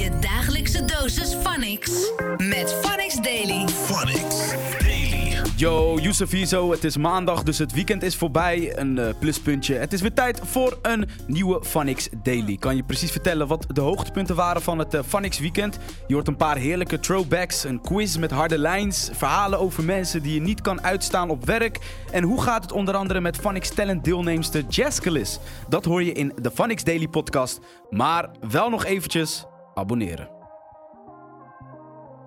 Je dagelijkse dosis Phonics. Met Phonics Daily. Phonics Daily. Yo, zo. Het is maandag, dus het weekend is voorbij. Een eh, pluspuntje. Het is weer tijd voor een nieuwe Phonics Daily. Kan je precies vertellen wat de hoogtepunten waren van het uh, weekend? Je hoort een paar heerlijke throwbacks, een quiz met harde lijns, verhalen over mensen die je niet kan uitstaan op werk. En hoe gaat het onder andere met Phonics Talent deelnemster Jaskelis? Dat hoor je in de Phonics Daily podcast. Maar wel nog eventjes abonneren.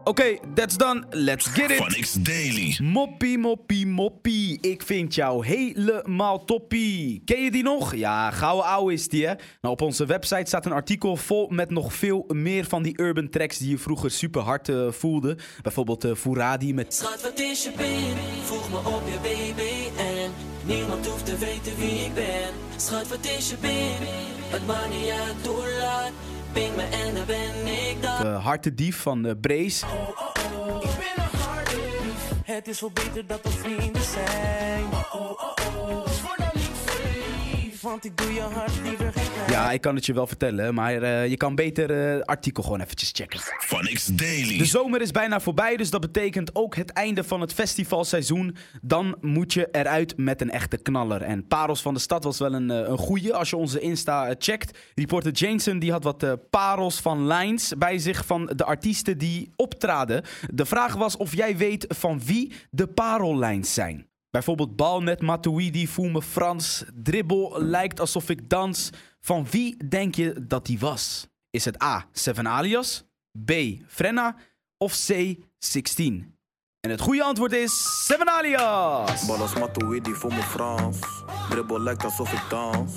Oké, that's done. Let's get it. Phonics Daily. Moppie, moppie, moppie. Ik vind jou helemaal toppie. Ken je die nog? Ja, gouden ouwe is die, hè? Nou, op onze website staat een artikel vol met nog veel meer van die urban tracks die je vroeger super hard eh, voelde. Bijvoorbeeld uh, Furadi met... Schat, wat is je pin? Vroeg me op je BBN. Niemand hoeft te weten wie ik ben. Schat, wat is je pin? Het maakt niet uit, doe laat. Ping me en dan ben ik daar. Uh, Hartedief van uh, Brace. Ik ben een hardief. Het is veel beter dat we vrienden zijn. Want ik doe je hart liever. Ja, ik kan het je wel vertellen, maar uh, je kan beter het artikel gewoon eventjes checken. Phonics Daily. De zomer is bijna voorbij, dus dat betekent ook het einde van het festivalseizoen. Dan moet je eruit met een echte knaller. En Parels van de Stad was wel een, eh, een goeie als je onze Insta eh, checkt. Reporter Jameson die had wat uh, parels van lines bij zich van de artiesten die optraden. De vraag was of jij weet van wie de parellines zijn. Bijvoorbeeld bal net Matuidi, voel me Frans. Dribbel lijkt alsof ik dans. Van wie denk je dat die was? Is het A. Seven Alias, B. Frenna of C. 16? En het goede antwoord is Seven Alias. Ballas Matuidi voor me Frans. Dribbel lijkt alsof ik dans.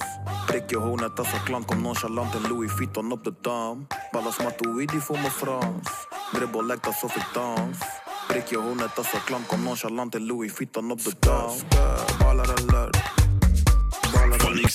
Prik je hoon net als een klant, kom nonchalant en Louis Vuitton op de dam. Ballas Matuidi voor me Frans. Dribbel lijkt alsof ik dans. Prik je hoon net als een klant, kom nonchalant en Louis Vuitton op de. Baller alert.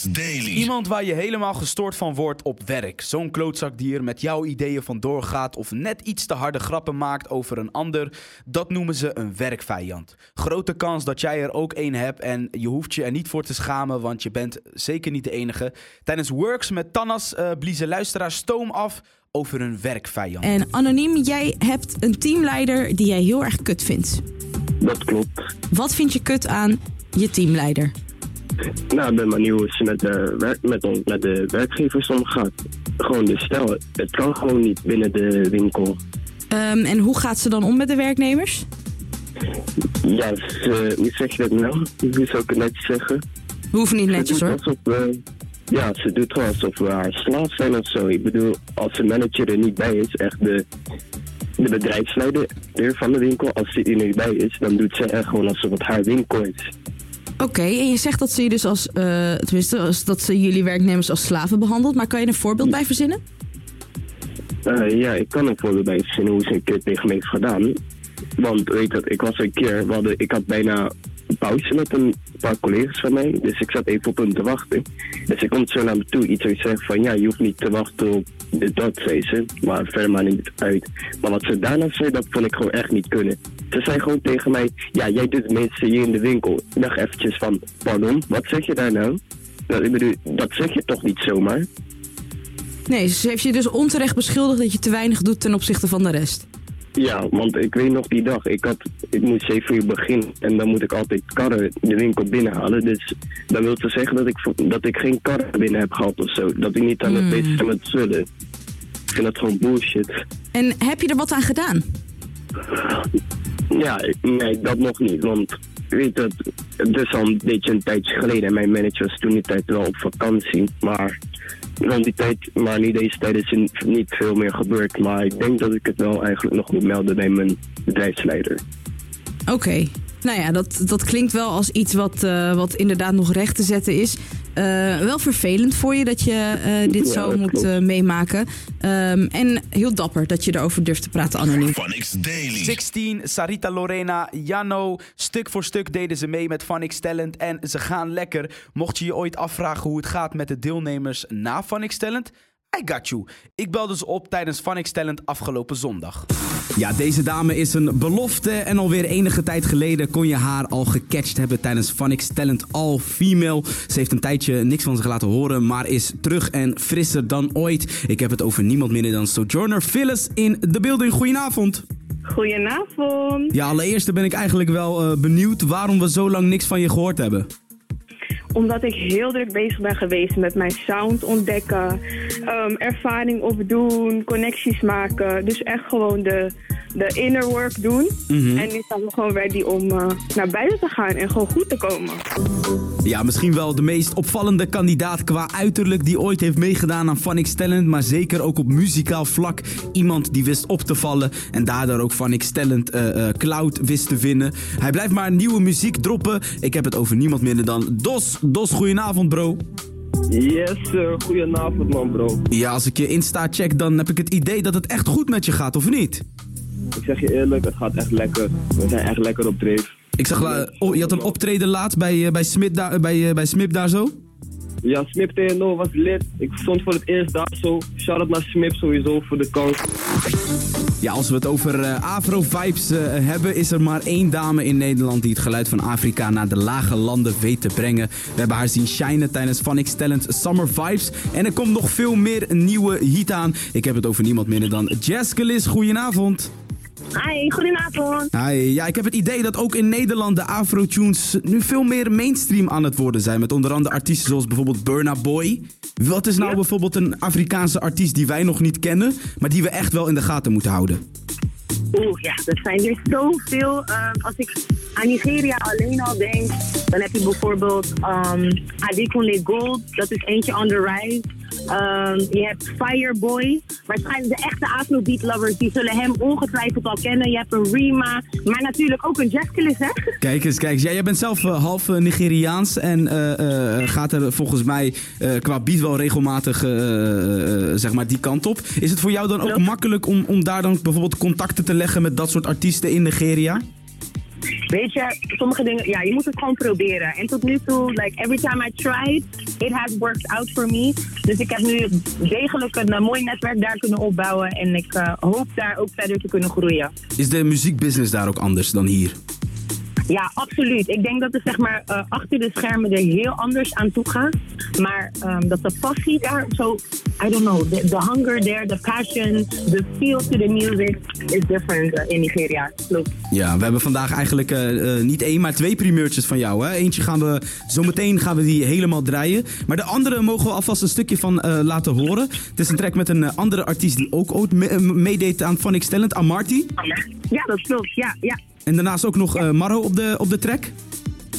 Daily. Iemand waar je helemaal gestoord van wordt op werk. Zo'n klootzak die er met jouw ideeën vandoor gaat of net iets te harde grappen maakt over een ander. Dat noemen ze een werkvijand. Grote kans dat jij er ook één hebt en je hoeft je er niet voor te schamen, want je bent zeker niet de enige. Tijdens Works met Tannas uh, bliezen luisteraars stoom af over een werkvijand. En anoniem, jij hebt een teamleider die jij heel erg kut vindt. Dat klopt. Wat vind je kut aan je teamleider? Nou, ik ben benieuwd hoe ze met de, werk, met, on- met de werkgevers omgaat. Gewoon de stijl. Het kan gewoon niet binnen de winkel. Um, en hoe gaat ze dan om met de werknemers? Ja, ze, hoe zeg je dat nou? Hoe zou ik het netjes zeggen? We hoeven niet netjes hoor. doet alsof we, ja, ze doet gewoon alsof we haar slaaf zijn of zo. Ik bedoel, als de manager er niet bij is, echt de, de bedrijfsleider van de winkel, als die er niet bij is, dan doet zij echt gewoon alsof het haar winkel is. Oké, en je zegt dat ze je dus als, uh, tenminste, als, dat ze jullie werknemers als slaven behandelt. Maar kan je een voorbeeld bij verzinnen? Uh, ja, ik kan een voorbeeld bij verzinnen hoe ze een keer tegen me heeft gedaan. Want weet dat, ik was een keer, we hadden, ik had bijna pauze met een paar collega's van mij. Dus ik zat even op hem te wachten. Dus ik komt zo naar me toe, iets zoiets zeggen van ja, je hoeft niet te wachten op dat, zei ze. Maar verder maar niet uit. Maar wat ze daarna zei, dat vond ik gewoon echt niet kunnen. Ze zei gewoon tegen mij, ja, jij doet meeste hier in de winkel. Ik dacht eventjes van, pardon, wat zeg je daar nou? Dat, ik bedoel, dat zeg je toch niet zomaar? Nee, ze heeft je dus onterecht beschuldigd dat je te weinig doet ten opzichte van de rest. Ja, want ik weet nog die dag, ik, had, ik moest 7 uur beginnen en dan moet ik altijd karren de winkel binnenhalen. Dus dat wil te zeggen dat ik, dat ik geen karren binnen heb gehad of zo. Dat ik niet aan het bezig ben met zullen. Ik vind dat gewoon bullshit. En heb je er wat aan gedaan? Ja, nee, dat nog niet. Want weet dat, het is al een beetje een tijdje geleden. En mijn manager was toen die tijd wel op vakantie. Maar rond die tijd, maar nu deze tijd is niet veel meer gebeurd. Maar ik denk dat ik het wel eigenlijk nog moet melden bij mijn bedrijfsleider. Oké. Nou ja, dat, dat klinkt wel als iets wat, uh, wat inderdaad nog recht te zetten is. Uh, wel vervelend voor je dat je uh, dit Ja, zo moet uh, meemaken. Um, en heel dapper dat je erover durft te praten anoniem. Phonics Daily. 16, Sarita Lorena, Jano. Stuk voor stuk deden ze mee met Phonics Talent en ze gaan lekker. Mocht je je ooit afvragen hoe het gaat met de deelnemers na Phonics Talent... I got you. Ik belde ze op tijdens Funix Talent afgelopen zondag. Ja, deze dame is een belofte en alweer enige tijd geleden kon je haar al gecatcht hebben tijdens Funix Talent All Female. Ze heeft een tijdje niks van zich laten horen, maar is terug en frisser dan ooit. Ik heb het over niemand minder dan Sojourner Phyllis in de building. Goedenavond. Goedenavond. Ja, allereerst ben ik eigenlijk wel eh, benieuwd waarom we zo lang niks van je gehoord hebben. Omdat ik heel druk bezig ben geweest met mijn sound ontdekken, ehm, ervaring opdoen, connecties maken. Dus echt gewoon de, de inner work doen. En nu staan we gewoon ready om eh, naar buiten te gaan en gewoon goed te komen. Ja, misschien wel de meest opvallende kandidaat qua uiterlijk die ooit heeft meegedaan aan Funix Talent. Maar zeker ook op muzikaal vlak. Iemand die wist op te vallen en daardoor ook Funix Talent eh, eh, Cloud wist te vinden. Hij blijft maar nieuwe muziek droppen. Ik heb het over niemand minder dan Dos. Dos, goedenavond bro. Yes, sir. Goedenavond, man, bro. Ja, als ik je Insta check, dan heb ik het idee dat het echt goed met je gaat, of niet? Ik zeg je eerlijk, het gaat echt lekker. We zijn echt lekker op dreef. Ik zag, eh, oh, je had een optreden laatst bij, eh, bij, Smit daar, bij, eh, bij Smip daar zo. Ja, Smip TNO was lid. Ik stond voor het eerst daar zo. Shout-out naar Smip sowieso voor de kans. Ja, als we het over Afro-vibes hebben, is er maar één dame in Nederland die het geluid van Afrika naar de lage landen weet te brengen. We hebben haar zien shinen tijdens Funix Talent Summer Vibes. En er komt nog veel meer nieuwe hit aan. Ik heb het over niemand minder dan Jaskelis. Goedenavond. Hi, goedenavond. Hi. Ja, ik heb het idee dat ook in Nederland de Afro-tunes nu veel meer mainstream aan het worden zijn. Met onder andere artiesten zoals bijvoorbeeld Burna Boy. Wat is nou bijvoorbeeld een Afrikaanse artiest die wij nog niet kennen, maar die we echt wel in de gaten moeten houden? Oeh, ja, er zijn er zoveel. Ehm, als ik aan Nigeria alleen al denk, dan heb je bijvoorbeeld um, Adekunle Gold. Dat is eentje on the rise. Ehm, je hebt Fireboy. Waarschijnlijk de echte Afrobeat lovers, die zullen hem ongetwijfeld al kennen. Je hebt een Rima, maar natuurlijk ook een Jazzkilis, hè? Kijk eens, kijk eens. Ja, jij bent zelf eh, half eh, Nigeriaans en eh, gaat er volgens mij qua beat wel regelmatig zeg maar die kant op. Is het voor jou dan ook makkelijk om, om daar dan bijvoorbeeld contacten te leggen met dat soort artiesten in Nigeria? Weet je, sommige dingen, ja, je moet het gewoon proberen. En tot nu toe, like every time I tried, it has worked out for me. Dus ik heb nu degelijk een eh, mooi netwerk daar kunnen opbouwen. En ik eh, hoop daar ook verder te kunnen groeien. Is de muziekbusiness daar ook anders dan hier? Ja, absoluut. Ik denk dat het zeg maar eh, achter de schermen er heel anders aan toe gaat. Maar ehm, dat de passie daar zo, I don't know, the, the hunger there, the passion, the feel to the music is different eh, in Nigeria. Klopt. Ja, we hebben vandaag eigenlijk eh, eh, niet één, maar twee primeurtjes van jou. Hè? Eentje gaan we, zometeen gaan we die helemaal draaien. Maar de andere mogen we alvast een stukje van eh, laten horen. Het is een track met een andere artiest die ook ooit me- meedeed aan Phonics Talent, Amarty. Ja, dat klopt. Ja, ja. En daarnaast ook nog Marro op de, op de track.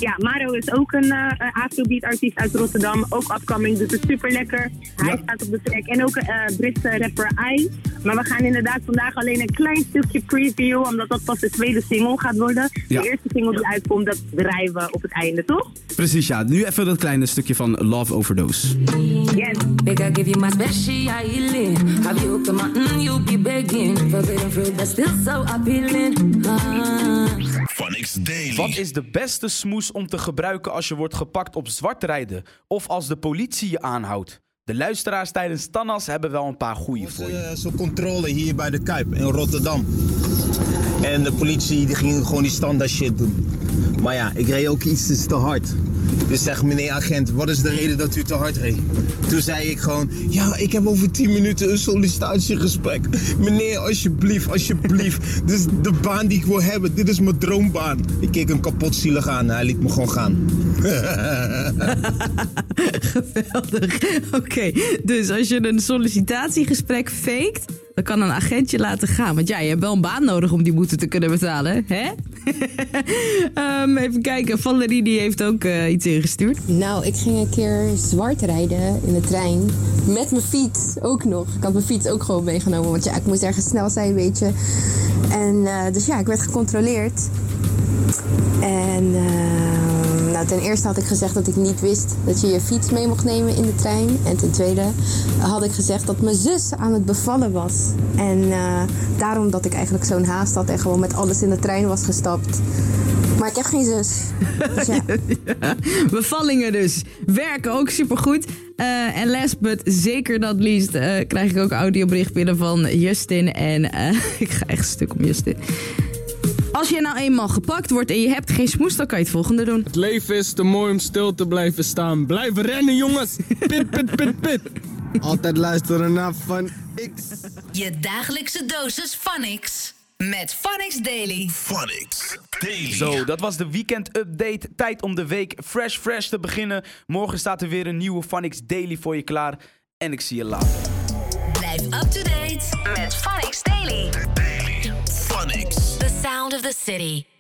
Ja, Maro is ook een eh, een Afrobeat artiest uit Rotterdam. Ook upcoming, dus het is super lekker. Hij Ja. staat op de track. En ook een eh, Britse rapper I. Maar we gaan inderdaad vandaag alleen een klein stukje preview. Omdat dat pas de tweede single gaat worden. Ja. De eerste single die uitkomt, dat draaien we op het einde, toch? Precies, ja. Nu even dat kleine stukje van Love Overdose. Yes. Beg I give you my special healing. Have you hooked my mm, you be begging. Forbidden fruit, but still so appealing. Ah. Daily. Wat is de beste smoes om te gebruiken als je wordt gepakt op zwart rijden? Of als de politie je aanhoudt? De luisteraars tijdens Tannas hebben wel een paar goeie voor je. Eh, Zo'n controle hier bij de Kuip in Rotterdam. En de politie die ging gewoon die standaard shit doen. Maar ja, ik reed ook iets te hard. Dus zeg meneer agent, wat is de reden dat u te hard reed? Toen zei ik gewoon, ja, ik heb over 10 minuten een sollicitatiegesprek. Meneer, alsjeblieft, alsjeblieft. Dit is de baan die ik wil hebben. Dit is mijn droombaan. Ik keek hem kapot zielig aan. Hij liet me gewoon gaan. Geweldig. Oké, dus als je een sollicitatiegesprek faked, dan kan een agent je laten gaan. Want ja, je hebt wel een baan nodig om die boete te kunnen betalen, hè? Ehm, even kijken, Valerie die heeft ook eh, iets ingestuurd. Nou, ik ging een keer zwart rijden in de trein. Met mijn fiets ook nog. Ik had mijn fiets ook gewoon meegenomen. Want ja, ik moest ergens snel zijn, weet je. En eh, dus ja, ik werd gecontroleerd. En eh, ten eerste had ik gezegd dat ik niet wist dat je je fiets mee mocht nemen in de trein. En ten tweede had ik gezegd dat mijn zus aan het bevallen was. En eh, daarom dat ik eigenlijk zo'n haast had en gewoon met alles in de trein was gestapt. Maar ik heb geen zus. Dus. Bevallingen dus. Werken ook supergoed. Eh en last but zeker not least eh, krijg ik ook audiobericht binnen van Justin. En eh, ik ga echt stuk om Justin. Als je nou eenmaal gepakt wordt en je hebt geen smoes, dan kan je het volgende doen. Het leven is te mooi om stil te blijven staan. Blijven rennen, jongens. Pit, pit, pit, pit. Altijd luisteren naar Van X. Je dagelijkse dosis Phonics. Met Phonics Daily. Phonics Daily. Zo, dat was de weekend update. Tijd om de week fresh fresh te beginnen. Morgen staat er weer een nieuwe Phonics Daily voor je klaar. En ik zie je later. Blijf up to date met Phonics Daily. Daily. Phonics. Sound of the city.